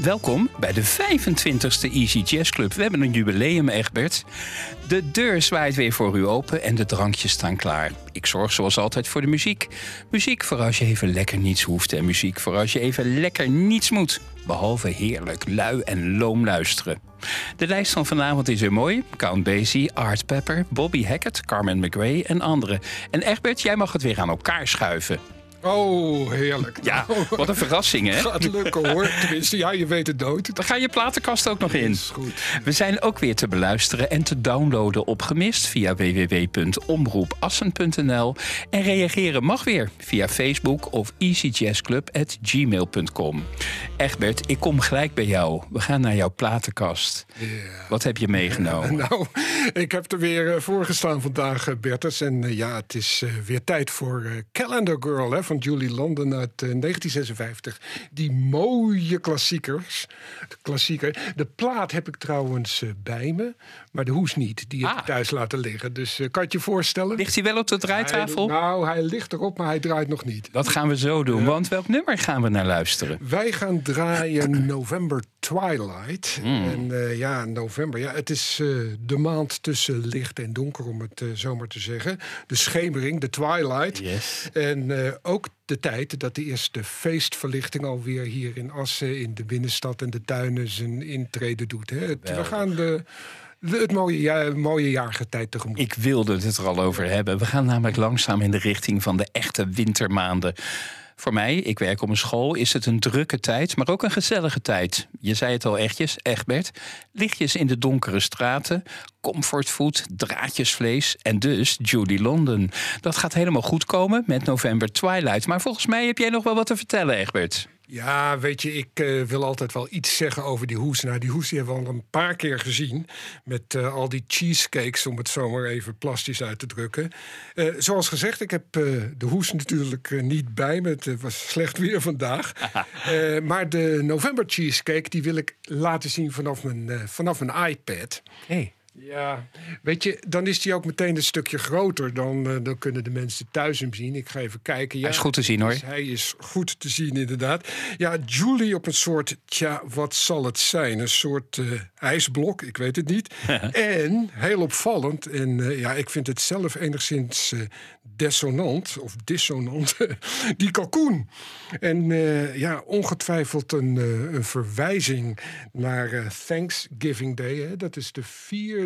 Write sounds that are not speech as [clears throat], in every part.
Welkom bij de 25e Easy Jazz Club. We hebben een jubileum, Egbert. De deur zwaait weer voor u open en de drankjes staan klaar. Ik zorg zoals altijd voor de muziek. Muziek voor als je even lekker niets hoeft en muziek voor als je even lekker niets moet. Behalve heerlijk lui en loom luisteren. De lijst van vanavond is weer mooi. Count Basie, Art Pepper, Bobby Hackett, Carmen McRae en anderen. En Egbert, jij mag het weer aan elkaar schuiven. Oh, heerlijk. Ja, wat een verrassing, hè? Gaat lukken hoor. Tenminste, ja, je weet het nooit. Dan ga je platenkast ook nog in. Is goed. We zijn ook weer te beluisteren en te downloaden op Gemist via www.omroepassen.nl. En reageren mag weer via Facebook of easyjazzclub.gmail.com. Egbert, ik kom gelijk bij jou. We gaan naar jouw platenkast. Wat heb je meegenomen? Nou, ik heb er weer eh, voor gestaan vandaag, eh, Bertus. En eh, ja, het is weer tijd voor Calendar Girl hè, van Julie London uit eh, 1956. Die mooie klassiekers. De klassieker. De plaat heb ik trouwens eh, bij me, maar de hoes niet. Die heb ik Ah. thuis laten liggen. Dus eh, kan je je voorstellen? Ligt hij wel op de draaitafel? Hij- nou, hij ligt erop, maar hij draait nog niet. Dat gaan we zo doen, want welk nummer gaan we naar luisteren? Wij gaan draaien [clears throat] November Twilight. Hmm. En eh, ja, november. Ja, het is eh, de maand tussen licht en donker, om het eh, zo maar te zeggen. De schemering, de twilight. Yes. En eh, ook de tijd dat de eerste feestverlichting alweer hier in Assen, in de binnenstad en de tuinen zijn intrede doet. Hè. Het- we gaan de, de- het mooie, ja, mooie jaargetij tegemoet. Ik wilde het er al over hebben. We gaan namelijk langzaam in de richting van de echte wintermaanden. Voor mij, ik werk op een school, is het een drukke tijd, maar ook een gezellige tijd. Je zei het al echtjes, Egbert. Lichtjes in de donkere straten, comfortfood, draadjesvlees en dus Judy London. Dat gaat helemaal goed komen met November Twilight. Maar volgens mij heb jij nog wel wat te vertellen, Egbert. Ja, weet je, ik eh, wil altijd wel iets zeggen over die hoes. Nou, die hoes die hebben we al een paar keer gezien. Met eh, al die cheesecakes, om het zo maar even plastisch uit te drukken. Eh, zoals gezegd, ik heb de hoes natuurlijk niet bij me. Het was slecht weer vandaag. [laughs] Maar de November cheesecake, die wil ik laten zien vanaf mijn, vanaf mijn iPad. Hey. Ja, weet je, dan is die ook meteen een stukje groter. Dan, eh, dan kunnen de mensen thuis hem zien. Ik ga even kijken. Ja, Hij is goed te zien, hoor. dus hij is goed te zien, inderdaad. Ja, Julie op een soort, tja, wat zal het zijn? Een soort eh, ijsblok, ik weet het niet. [laughs] en, heel opvallend, en eh, ja, ik vind het zelf enigszins dissonant, of dissonant, [laughs] die kalkoen. En ja, ongetwijfeld een, een verwijzing naar Thanksgiving Day. Hè. Dat is de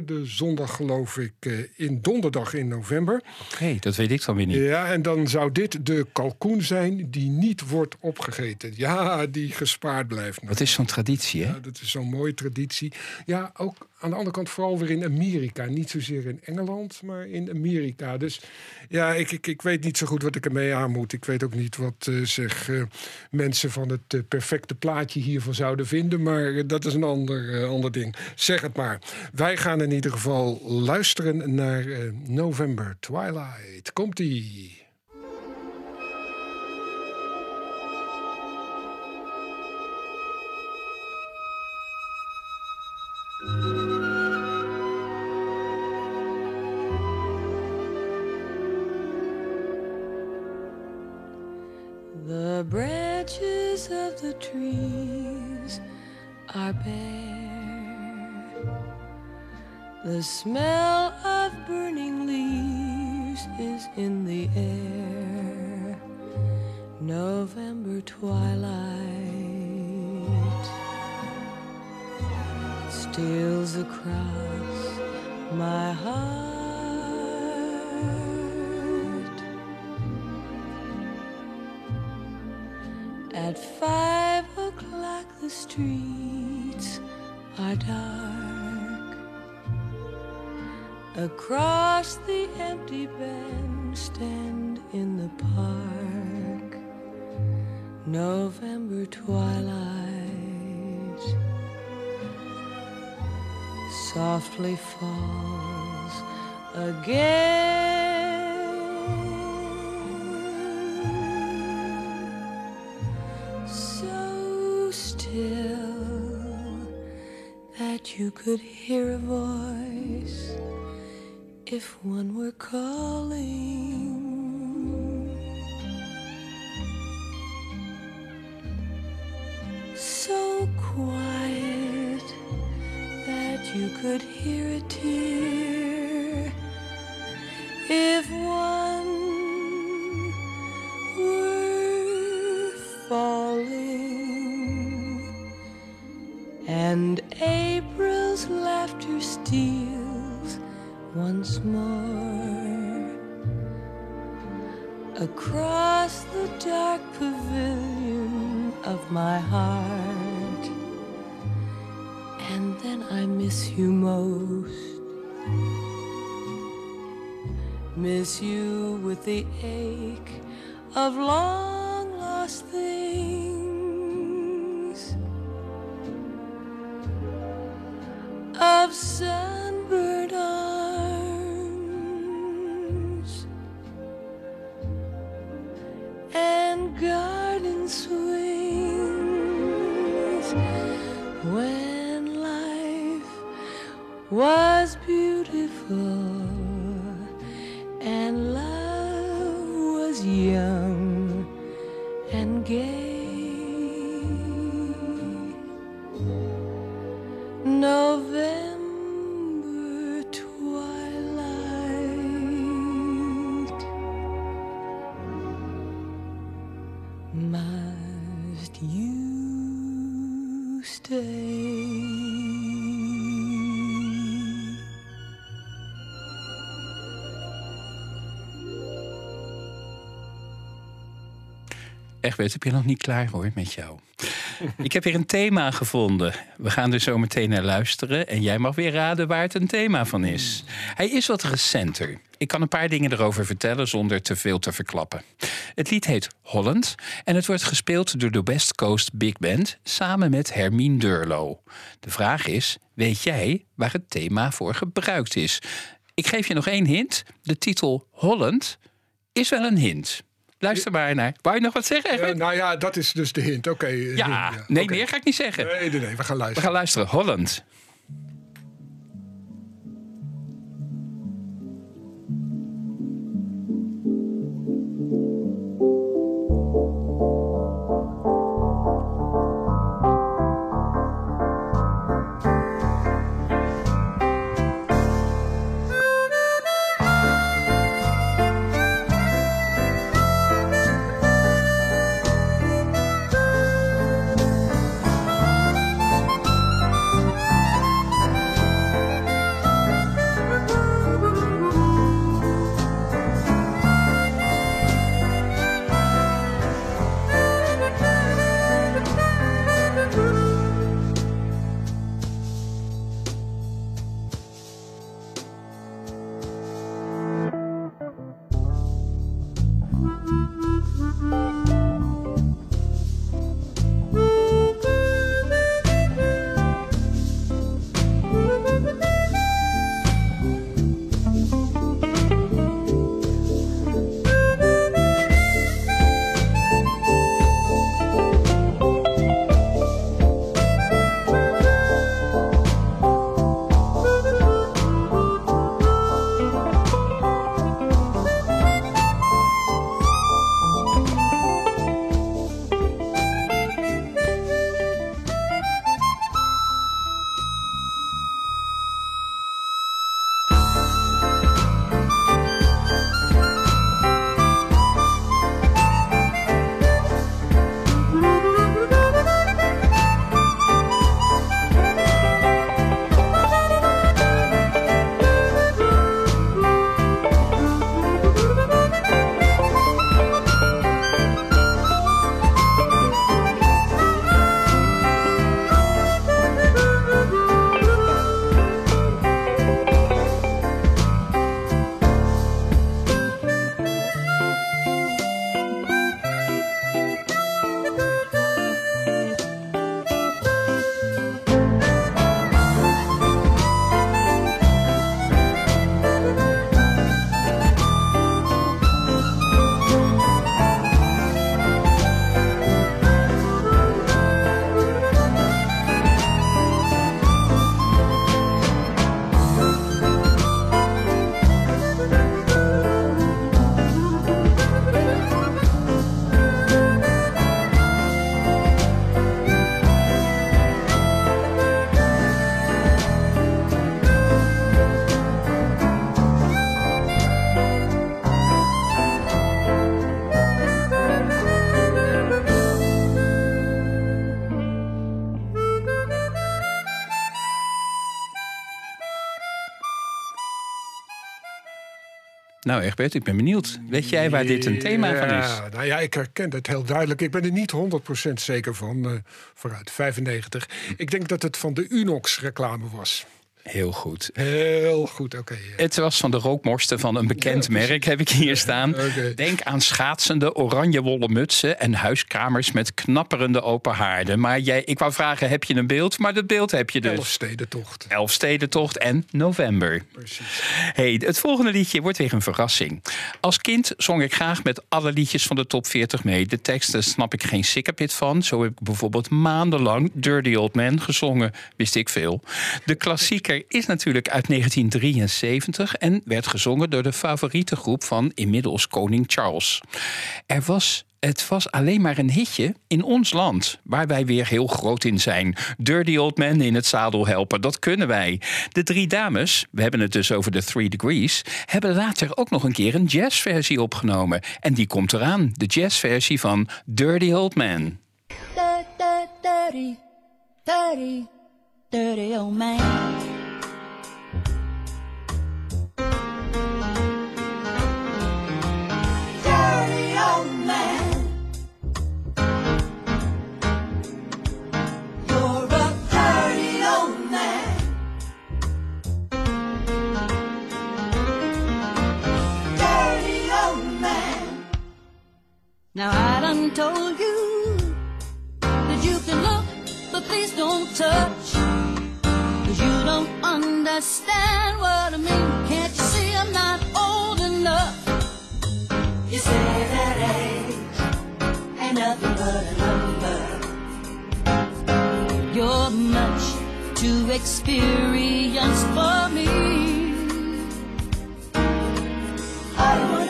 vierde zondag, geloof ik, eh, in donderdag in november. Oké, dat weet ik dan weer niet. Ja, en dan zou dit de kalkoen zijn die niet wordt opgegeten. Ja, die gespaard blijft. nog. Wat is zo'n traditie, hè? Ja, dat is zo'n mooie traditie. Ja, ook aan de andere kant vooral weer in Amerika. Niet zozeer in Engeland, maar in Amerika. Dus ja, ik, ik, ik weet niet zo goed wat ik ermee aan moet. Ik weet ook niet wat zich eh, mensen van het eh, perfecte plaatje hiervan zouden vinden. Maar dat is een ander, ander ding. Zeg het maar. Wij gaan in ieder geval luisteren naar November Twilight. Komt-ie. The trees are bare. The smell of burning leaves is in the air. November twilight steals across my heart. At five o'clock, the streets are dark. Across the empty bandstand in the park, November twilight softly falls again. Could hear a voice if one were calling. So quiet that you could hear a tear if one were falling and once more across the dark pavilion of my heart. And then I miss you most. Miss you with the ache of long Egbert, heb je nog niet klaar hoor met jou? Ik heb weer een thema gevonden. We gaan er zo meteen naar luisteren. En jij mag weer raden waar het een thema van is. Hij is wat recenter. Ik kan een paar dingen erover vertellen zonder te veel te verklappen. Het lied heet Holland en het wordt gespeeld door de West Coast Big Band samen met Hermine Durlo. De vraag is: weet jij waar het thema voor gebruikt is? Ik geef je nog één hint. De titel Holland is wel een hint. Luister maar naar. Wou je nog wat zeggen? Egbert? nou ja, dat is dus de hint. Oké. ja, hint, nee, meer ga ik niet zeggen. Nee, nee, nee, we gaan We luisteren. gaan luisteren. Holland Nou, Egbert, ik ben benieuwd. Weet jij waar dit een thema van is? Ja, nou ja, ik herken het heel duidelijk. Ik ben er niet 100% zeker van. eh, vooruit, 95. Ik denk dat het van de Unox reclame was. Heel goed. Heel goed, oké. ja. Het was van de rookmorsten van een bekend Ja, merk, heb ik hier staan. Denk aan schaatsende oranje wollen mutsen en huiskamers met knapperende open haarden. Maar jij, ik wou vragen, heb je een beeld? Maar dat beeld heb je dus. Elfstedentocht. Elfstedentocht en november. Precies. Hey, het volgende liedje wordt weer een verrassing. Als kind zong ik graag met alle liedjes van de top 40 mee. De teksten snap ik geen sikkepit van. Zo heb ik bijvoorbeeld maandenlang Dirty Old Man gezongen. Wist ik veel. De is natuurlijk uit 1973 en werd gezongen door de favoriete groep van inmiddels koning Charles. Er was het was alleen maar een hitje in ons land, waar wij weer heel groot in zijn. Dirty Old Man in het zadel helpen, dat kunnen wij. De drie dames, we hebben het dus over de Three Degrees, hebben later ook nog een keer een jazzversie opgenomen. En die komt eraan, de jazzversie van dirty old man. Now I done told you that you can look, but please don't touch. Cause you don't understand what I mean. Can't you see I'm not old enough? You say that age ain't nothing but a number. You're much too experienced for me. All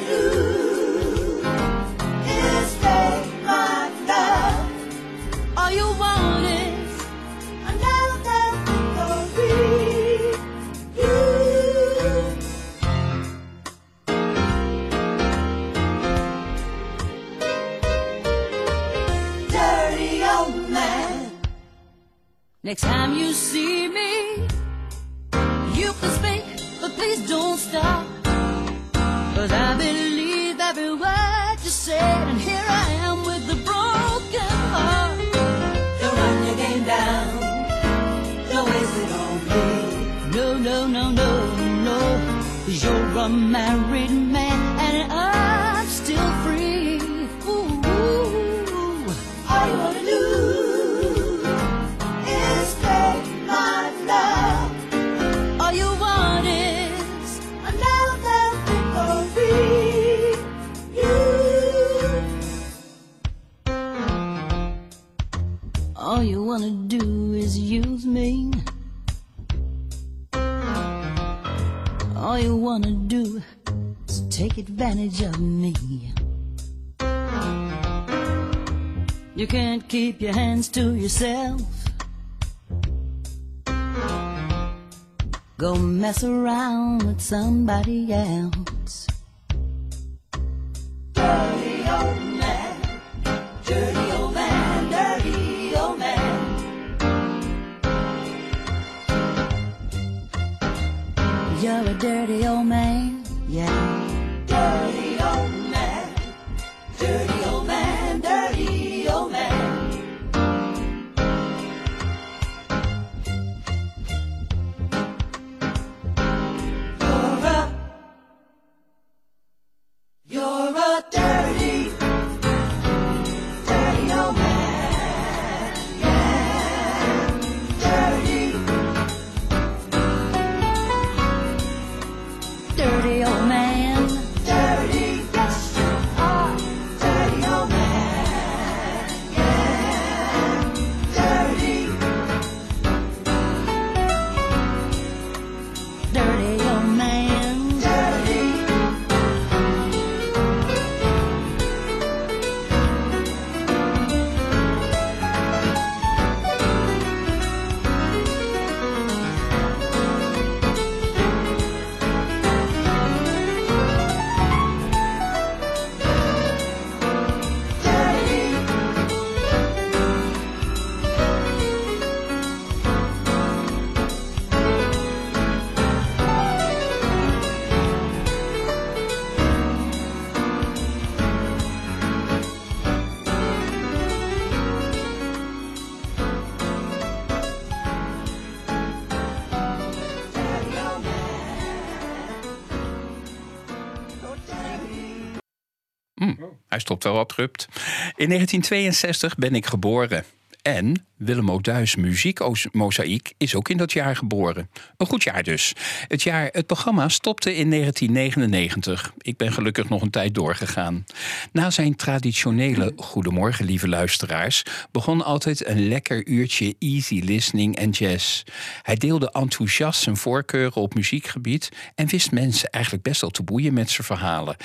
stopt wel abrupt. In 1962 ben ik geboren. En Willem O'Duis Muziekmozaïek is ook in dat jaar geboren. Een goed jaar dus. Het, jaar, het programma stopte in 1999. Ik ben gelukkig nog een tijd doorgegaan. Na zijn traditionele Goedemorgen, lieve luisteraars, begon altijd een lekker uurtje easy listening en jazz. Hij deelde enthousiast zijn voorkeuren op muziekgebied en wist mensen eigenlijk best wel te boeien met zijn verhalen.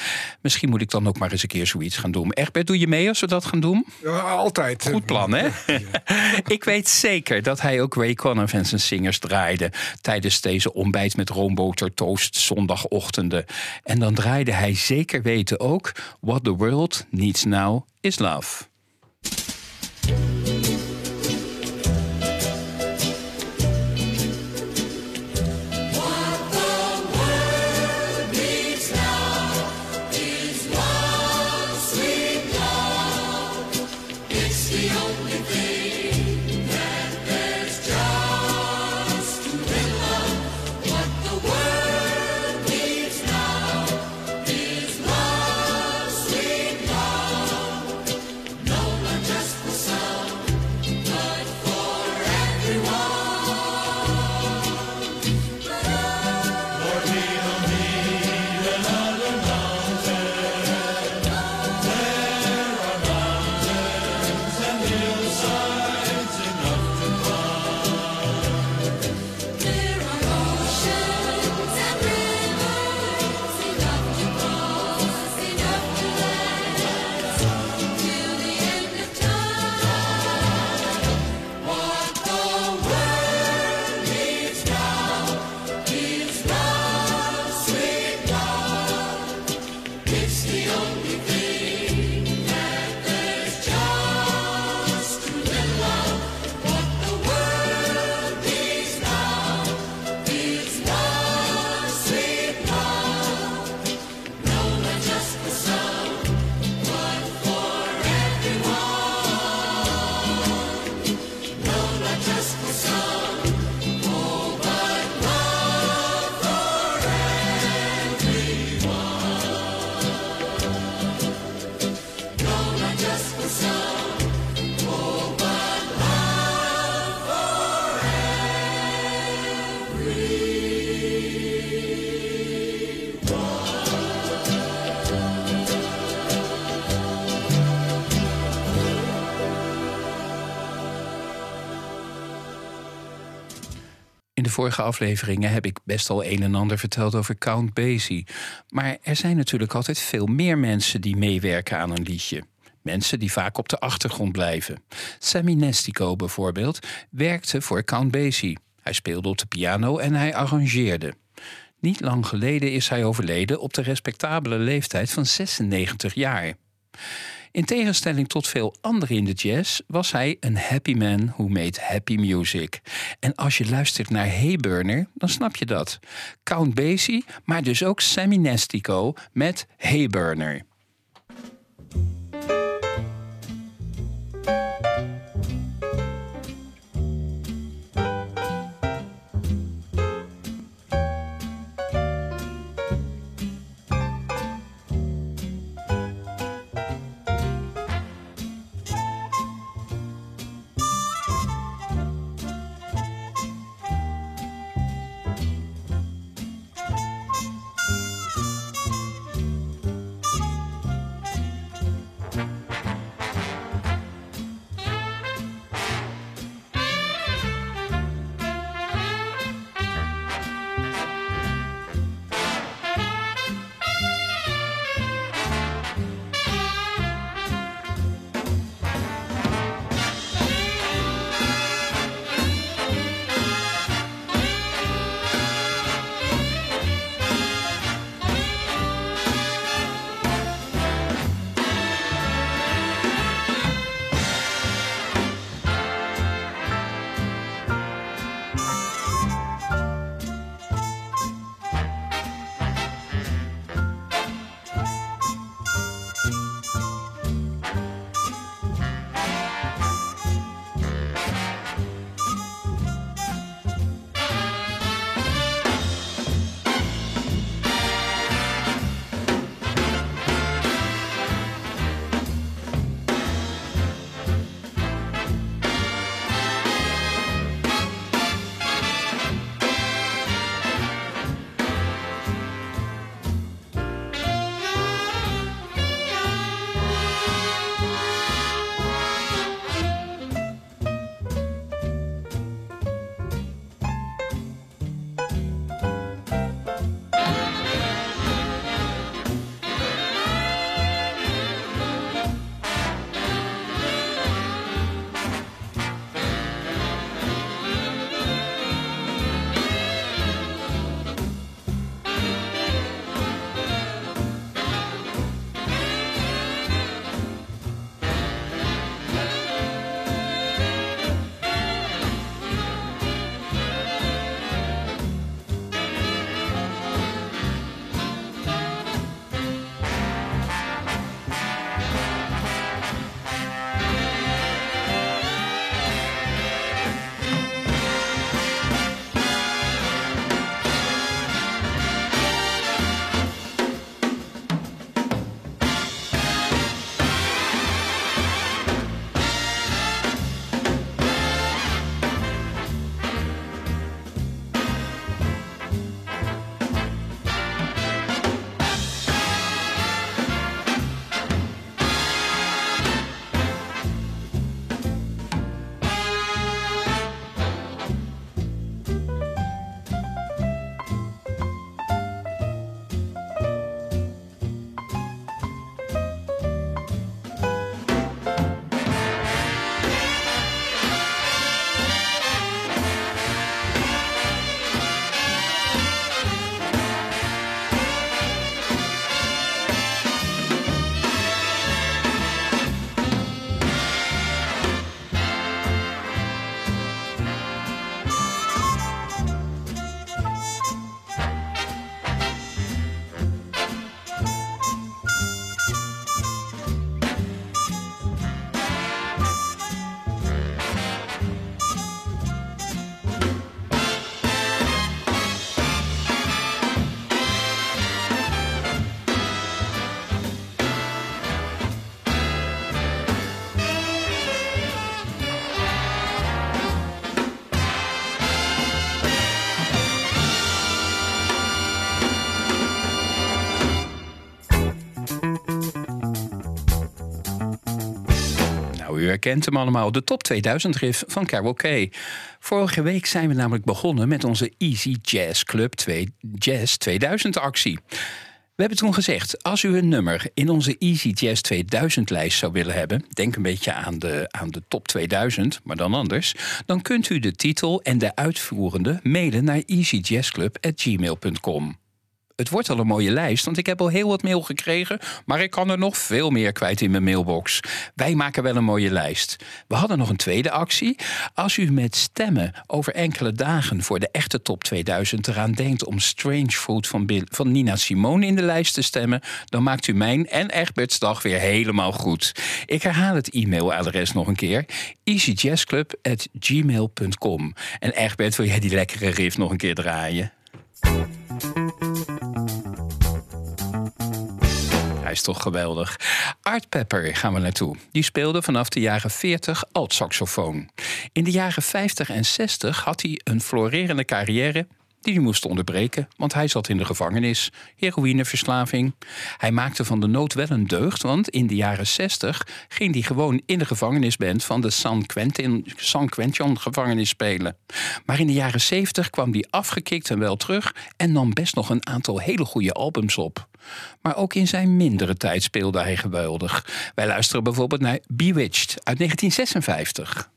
Misschien moet ik dan ook maar eens een keer zoiets gaan doen. Egbert, doe je mee als we dat gaan doen? Ja, altijd. Goed plan, hè? [laughs] [laughs] Ik weet zeker dat hij ook Ray Conniff en zijn zingers draaide tijdens deze ontbijt met roomboter toast zondagochtenden. En dan draaide hij zeker weten ook What the World Needs Now is Love. Vorige afleveringen heb ik best al een en ander verteld over Count Basie. Maar er zijn natuurlijk altijd veel meer mensen die meewerken aan een liedje. Mensen die vaak op de achtergrond blijven. Sammy Nestico bijvoorbeeld werkte voor Count Basie. Hij speelde op de piano en hij arrangeerde. Niet lang geleden is hij overleden op de respectabele leeftijd van 96 jaar. In tegenstelling tot veel anderen in de jazz was hij een happy man who made happy music. En als je luistert naar Hey Burner, dan snap je dat. Count Basie, maar dus ook Sammy Nestico met Hey herkent hem allemaal, de top 2000 riff van Carol Kay. Vorige week zijn we namelijk begonnen met onze Easy Jazz Club 2 Jazz 2000 actie. We hebben toen gezegd, als u een nummer in onze Easy Jazz 2000 lijst zou willen hebben, denk een beetje aan de, aan de top 2000, maar dan anders, dan kunt u de titel en de uitvoerende mailen naar easyjazzclub.gmail.com. Het wordt al een mooie lijst, want ik heb al heel wat mail gekregen, maar ik kan er nog veel meer kwijt in mijn mailbox. Wij maken wel een mooie lijst. We hadden nog een tweede actie. Als u met stemmen over enkele dagen voor de echte top 2000 eraan denkt om Strange Fruit van, Bill- van Nina Simone in de lijst te stemmen, dan maakt u mijn en Egberts dag weer helemaal goed. Ik herhaal het e-mailadres nog een keer: easyjazzclub@gmail.com. En Egbert, wil jij die lekkere riff nog een keer draaien? Is toch geweldig. Art Pepper gaan we naartoe. Die speelde vanaf de jaren 40 alt-saxofoon. In de jaren 50 en 60 had hij een florerende carrière die hij moest onderbreken, want hij zat in de gevangenis. Heroïneverslaving. Hij maakte van de nood wel een deugd, want in de jaren 60 ging hij gewoon in de gevangenisband van de San Quentin, San Quentin gevangenis spelen. Maar in de jaren 70 kwam hij afgekikt en wel terug en nam best nog een aantal hele goede albums op. Maar ook in zijn mindere tijd speelde hij geweldig. Wij luisteren bijvoorbeeld naar Bewitched uit 1956.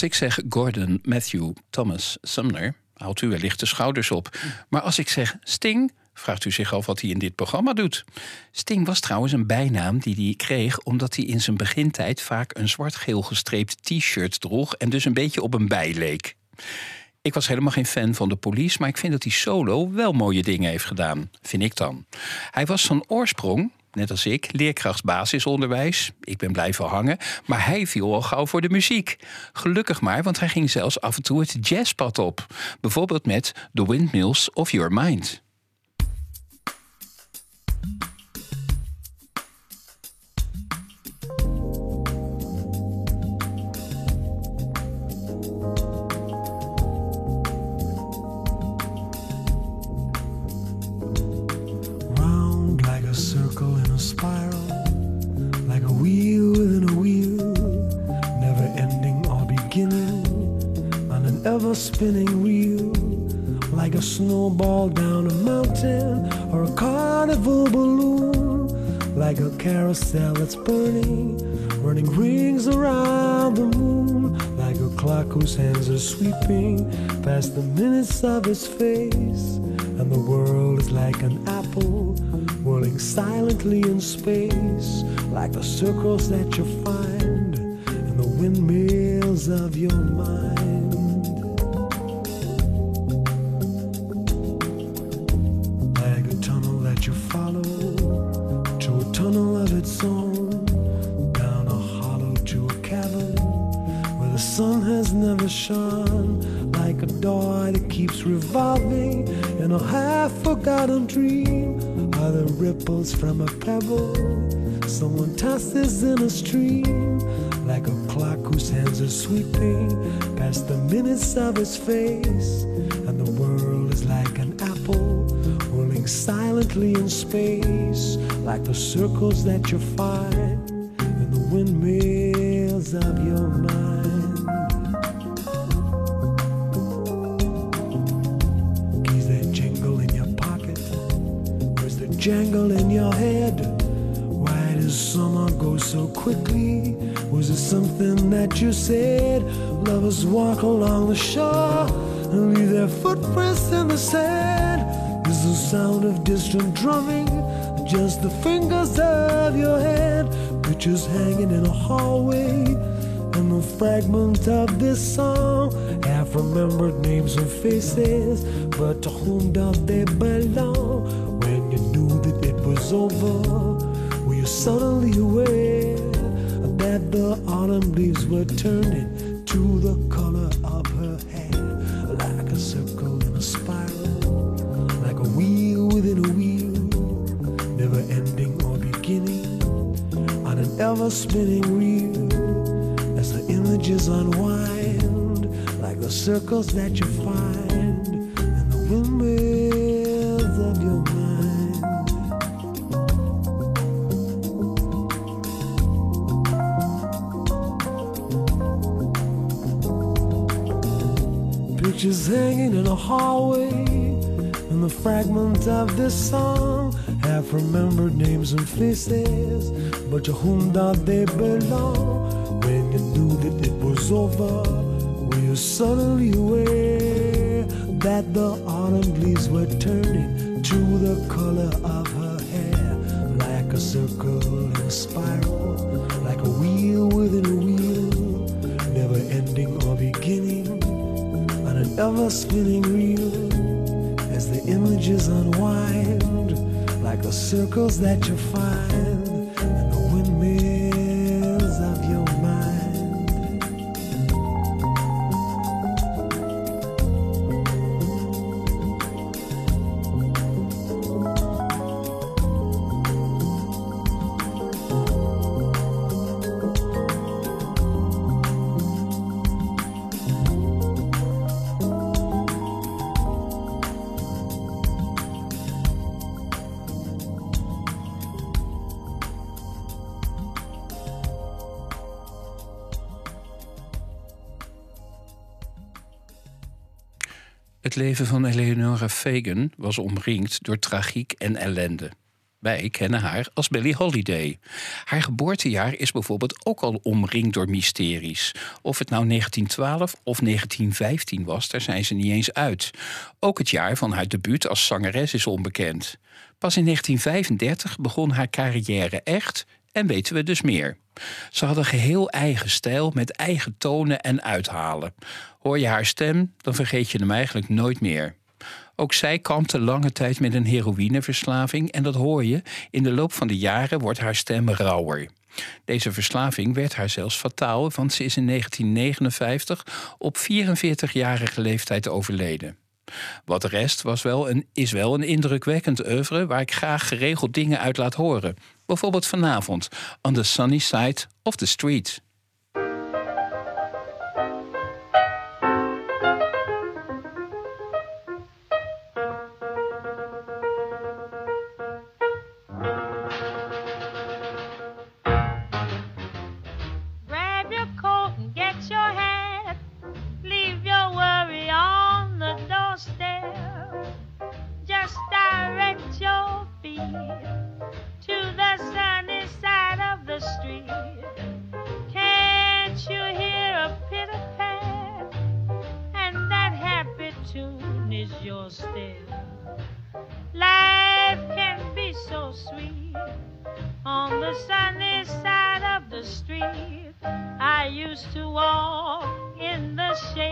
Als ik zeg Gordon, Matthew, Thomas, Sumner, haalt u wellicht de schouders op. Maar als ik zeg Sting, vraagt u zich af wat hij in dit programma doet. Sting was trouwens een bijnaam die hij kreeg omdat hij in zijn begintijd vaak een zwart-geel gestreept t-shirt droeg en dus een beetje op een bij leek. Ik was helemaal geen fan van de police, maar ik vind dat hij solo wel mooie dingen heeft gedaan. Vind ik dan. Hij was van oorsprong, net als ik, leerkracht basisonderwijs. Ik ben blijven hangen, maar hij viel al gauw voor de muziek. Gelukkig maar, want hij ging zelfs af en toe het jazzpad op. Bijvoorbeeld met The Windmills of Your Mind. Ever spinning reel, like a snowball down a mountain or a carnival balloon, like a carousel that's burning, running rings around the moon, like a clock whose hands are sweeping past the minutes of its face. And the world is like an apple whirling silently in space, like the circles that you find in the windmills of your mind. In a half forgotten dream. Are the ripples from a pebble? Someone tosses in a stream, like a clock whose hands are sweeping past the minutes of its face, and the world is like an apple whirling silently in space, like the circles that you find in the windmills of your you said? Lovers walk along the shore and leave their footprints in the sand. Is the sound of distant drumming just the fingers of your hand? Pictures hanging in a hallway and the fragment of this song half remembered names and faces but to whom do they belong when you knew that it was over were you suddenly aware the autumn leaves were turning to the color of her hair like a circle in a spiral like a wheel within a wheel never ending or beginning on an ever spinning reel as the images unwind like the circles that you find Pictures hanging in a hallway, and the fragment of this song. Have remembered names and faces, but to whom do they belong? When you knew that it was over, were you suddenly aware that the autumn leaves were turning to the color of her hair, like a circle in a spiral, ever spinning reel as the images unwind like the circles that you find Het leven van Eleonora Fagan was omringd door tragiek en ellende. Wij kennen haar als Billie Holiday. Haar geboortejaar is bijvoorbeeld ook al omringd door mysteries. Of het nou 1912 of 1915 was, daar zijn ze niet eens uit. Ook het jaar van haar debuut als zangeres is onbekend. Pas in 1935 begon haar carrière echt en weten we dus meer. Ze had een geheel eigen stijl met eigen tonen en uithalen. Hoor je haar stem, dan vergeet je hem eigenlijk nooit meer. Ook zij kampte lange tijd met een heroïneverslaving en dat hoor je. In de loop van de jaren wordt haar stem rauwer. Deze verslaving werd haar zelfs fataal, want ze is in 1959 op 44-jarige leeftijd overleden. Wat de rest was wel een, is wel een indrukwekkend oeuvre waar ik graag geregeld dingen uit laat horen. Bijvoorbeeld vanavond, On the Sunny Side of the Street. In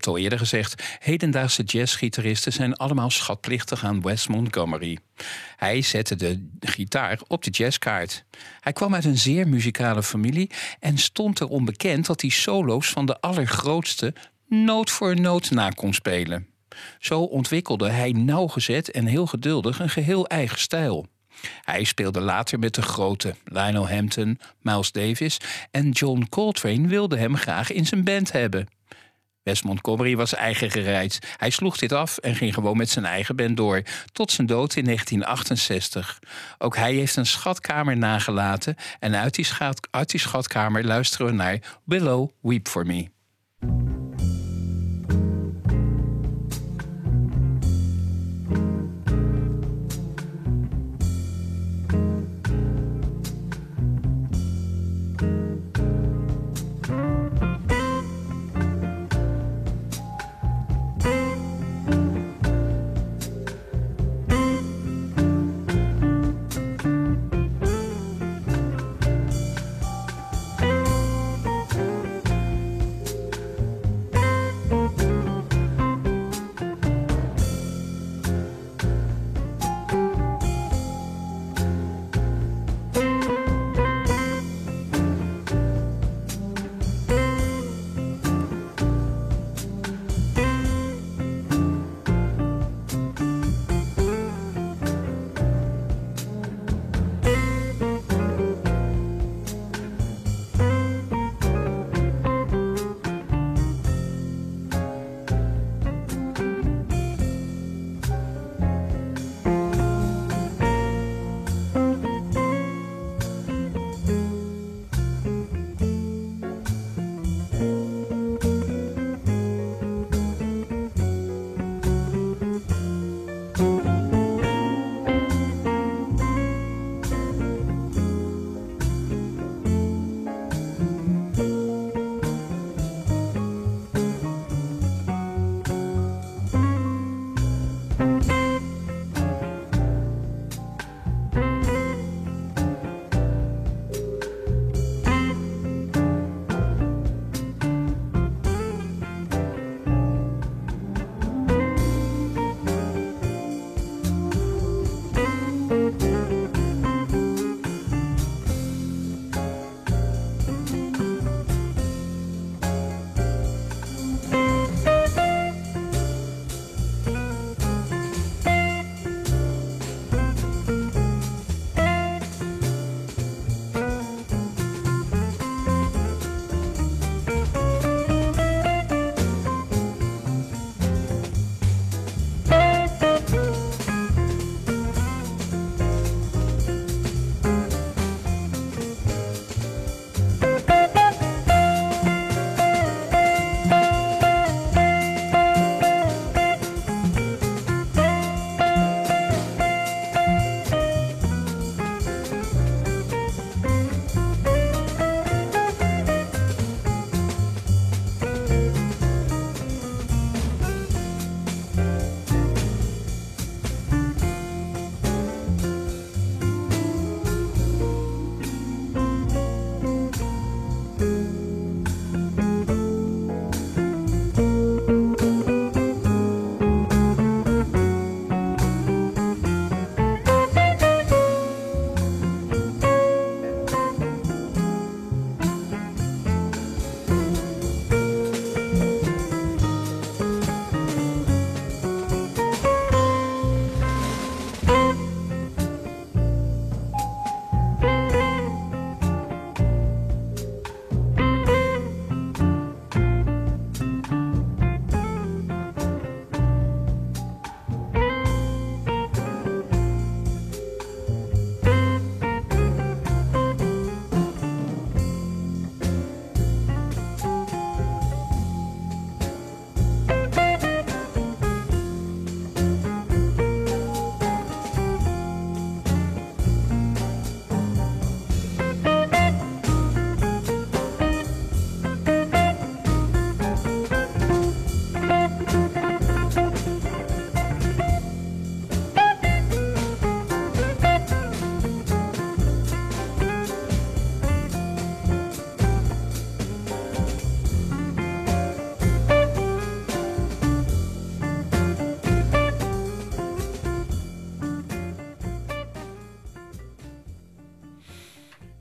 Ik heb het al eerder gezegd, hedendaagse jazzgitaristen zijn allemaal schatplichtig aan Wes Montgomery. Hij zette de gitaar op de jazzkaart. Hij kwam uit een zeer muzikale familie en stond erom bekend dat hij solo's van de allergrootste noot voor noot na kon spelen. Zo ontwikkelde hij nauwgezet en heel geduldig een geheel eigen stijl. Hij speelde later met de grote Lionel Hampton, Miles Davis en John Coltrane wilde hem graag in zijn band hebben. Wes Montgomery was eigen gereid. Hij sloeg dit af en ging gewoon met zijn eigen band door. Tot zijn dood in 1968. Ook hij heeft een schatkamer nagelaten. En uit die, schat, uit die schatkamer luisteren we naar Willow Weep For Me.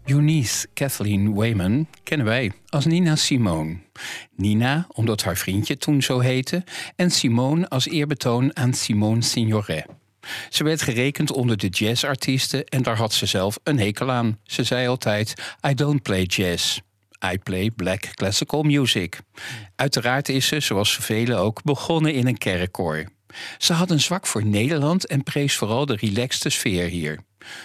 Eunice Kathleen Wayman kennen wij als Nina Simone. Nina, omdat haar vriendje toen zo heette, en Simone als eerbetoon aan Simone Signoret. Ze werd gerekend onder de jazzartiesten en daar had ze zelf een hekel aan. Ze zei altijd: I don't play jazz. I play black classical music. Uiteraard is ze, zoals velen ook, begonnen in een kerkkoor. Ze had een zwak voor Nederland en prees vooral de relaxte sfeer hier.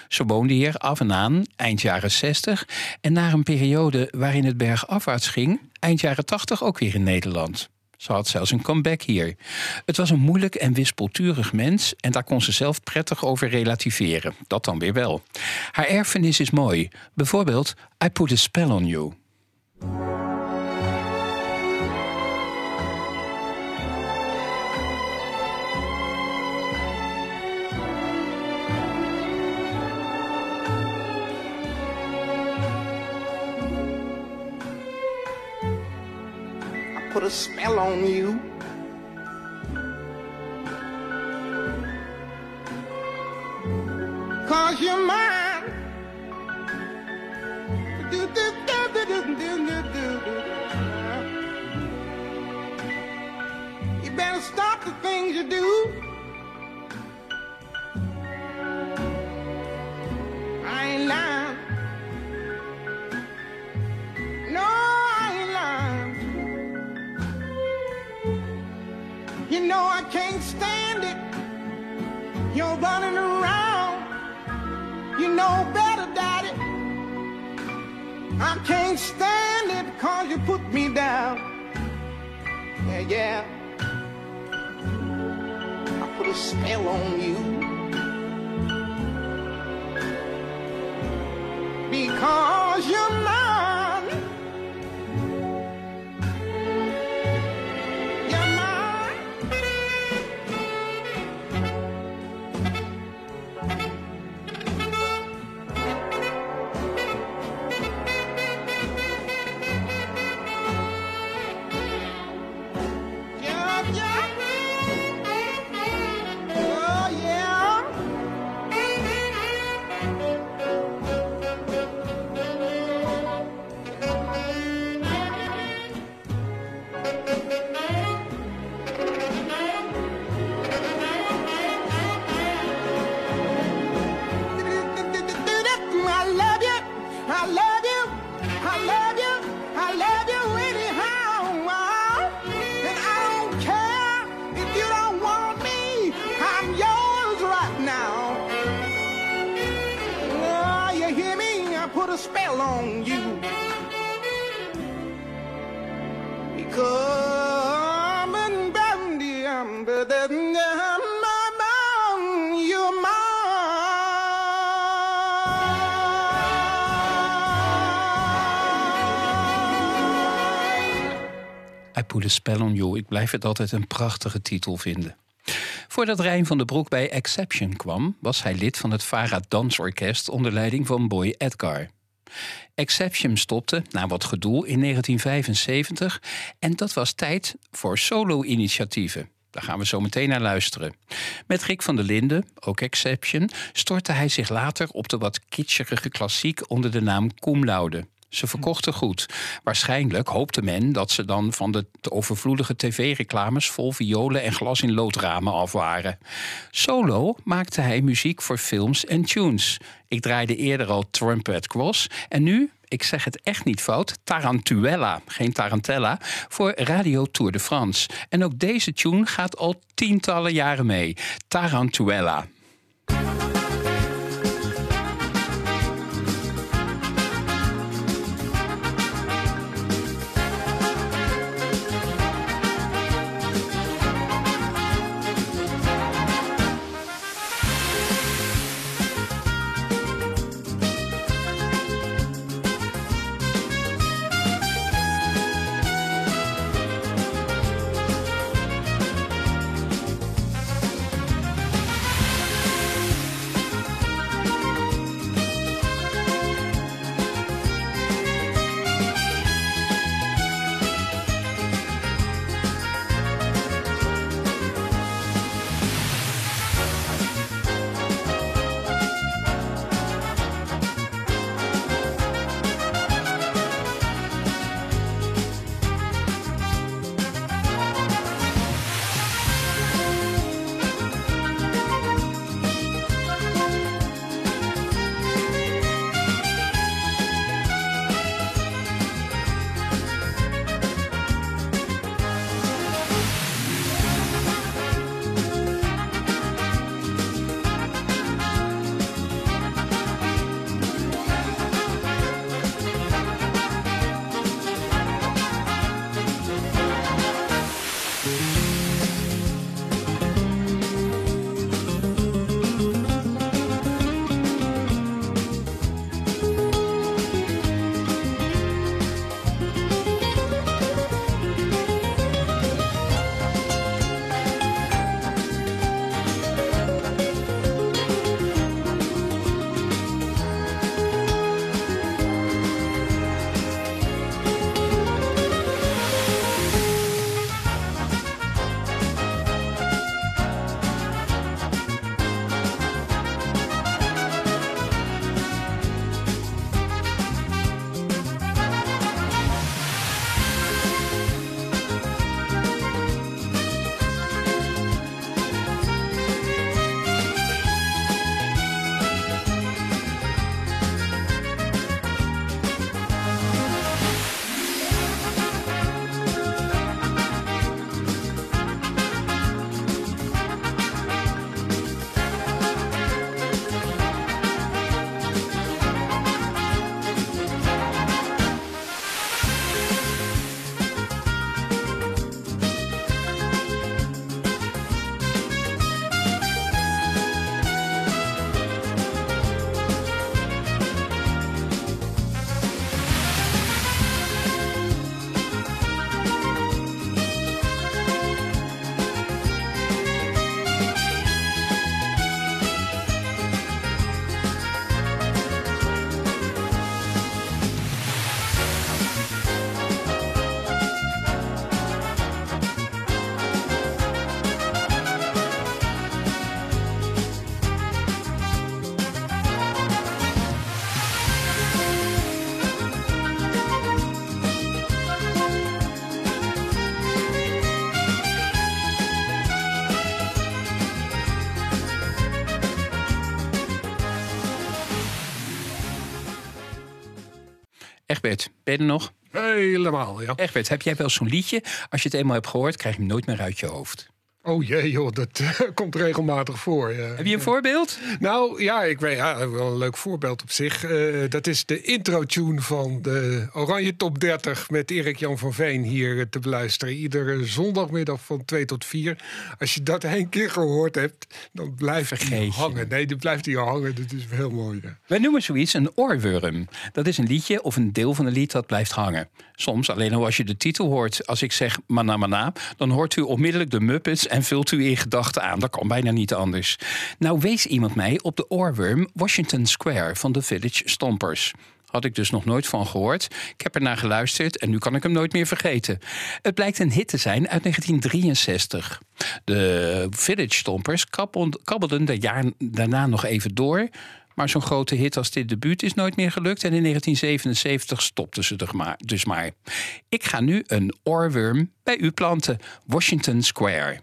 Ze woonde hier af en aan, eind jaren 60, en na een periode waarin het bergafwaarts ging, eind jaren 80 ook weer in Nederland. Ze had zelfs een comeback hier. Het was een moeilijk en wispelturig mens en daar kon ze zelf prettig over relativeren. Dat dan weer wel. Haar erfenis is mooi. Bijvoorbeeld I Put a Spell on You. put a spell on you. Cause you're mine. Do, do, do, you better stop the things you do. I ain't lying. You know I can't stand it. You're running around. You know better, Daddy. I can't stand it cause you put me down. Yeah, yeah. I put a spell on you. Because you're mine. I Put a Spell on You. Ik blijf het altijd een prachtige titel vinden. Voordat Rijn van den Broek bij Exception kwam, was hij lid van het Vara Dansorkest onder leiding van Boy Edgar. Exception stopte na wat gedoe in 1975 en dat was tijd voor solo-initiatieven. Daar gaan we zo meteen naar luisteren. Met Rick van der Linden, ook Exception, stortte hij zich later op de wat kitscherige klassiek onder de naam Cum Laude. Ze verkochten goed. Waarschijnlijk hoopte men dat ze dan van de overvloedige tv-reclames vol violen en glas in loodramen af waren. Solo maakte hij muziek voor films en tunes. Ik draaide eerder al Trumpet Cross en nu, ik zeg het echt niet fout, Tarantuella, geen Tarantella, voor Radio Tour de France. En ook deze tune gaat al tientallen jaren mee. Tarantuella. Ben je nog? Helemaal, ja. Egbert, heb jij wel zo'n liedje? Als je het eenmaal hebt gehoord, krijg je hem nooit meer uit je hoofd. Oh jee, joh, dat [laughs] eh, komt regelmatig voor. Ja. Heb je een voorbeeld? Nou ja, ik weet ja, wel een leuk voorbeeld op zich. Eh, dat is de intro-tune van de Oranje Top 30 met Erik Jan van Veen hier eh, te beluisteren. Iedere zondagmiddag van 2 tot 4. Als je dat één keer gehoord hebt, dan blijft hij hangen. Nee, dan blijft hij hangen. Dat is heel mooi. ja. Wij noemen zoiets een oorworm. Dat is een liedje of een deel van een lied dat blijft hangen. Soms alleen al als je de titel hoort. Als ik zeg mana mana, dan hoort u onmiddellijk de Muppets en vult u in gedachten aan. Dat kan bijna niet anders. Nou wees iemand mij op de oorworm Washington Square van de Village Stompers. Had ik dus nog nooit van gehoord. Ik heb ernaar geluisterd en nu kan ik hem nooit meer vergeten. Het blijkt een hit te zijn uit 1963. De Village Stompers kabbelden de jaar daarna nog even door. Maar zo'n grote hit als dit debuut is nooit meer gelukt. En in 1977 stopten ze er dus maar. Ik ga nu een oorworm bij u planten. Washington Square.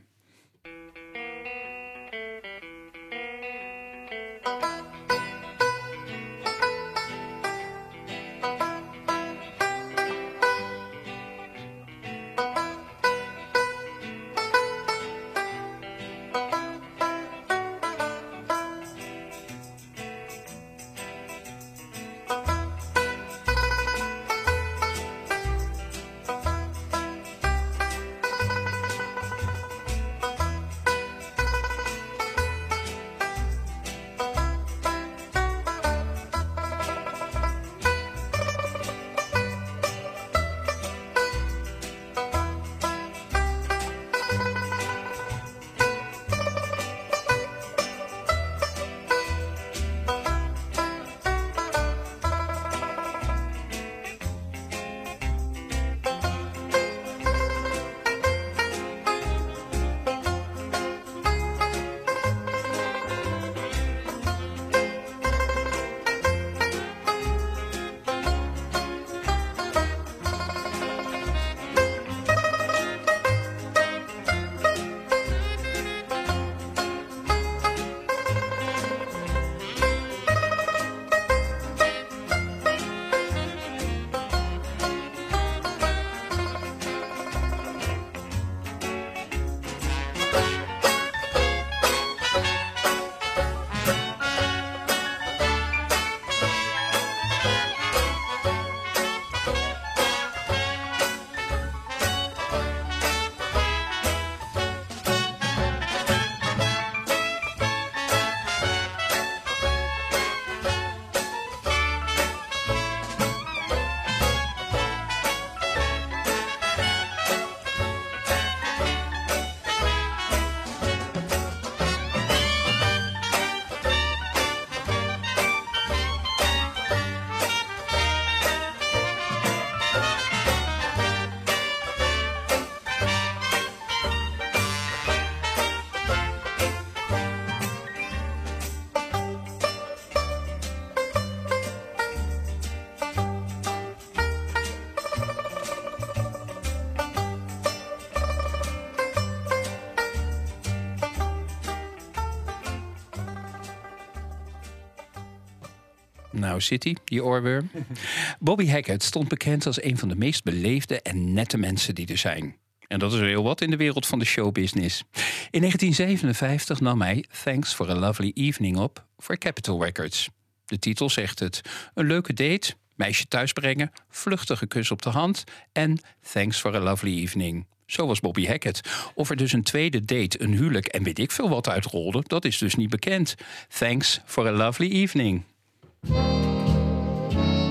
Nou, City, die oorworm. [laughs] Bobby Hackett stond bekend als een van de meest beleefde en nette mensen die er zijn. En dat is heel wat in de wereld van de showbusiness. In 1957 nam hij Thanks for a Lovely Evening op voor Capitol Records. De titel zegt het. Een leuke date, meisje thuisbrengen, vluchtige kus op de hand en Thanks for a Lovely Evening. Zo was Bobby Hackett. Of er dus een tweede date, een huwelijk en weet ik veel wat uitrolde, dat is dus niet bekend. Thanks for a Lovely Evening. Música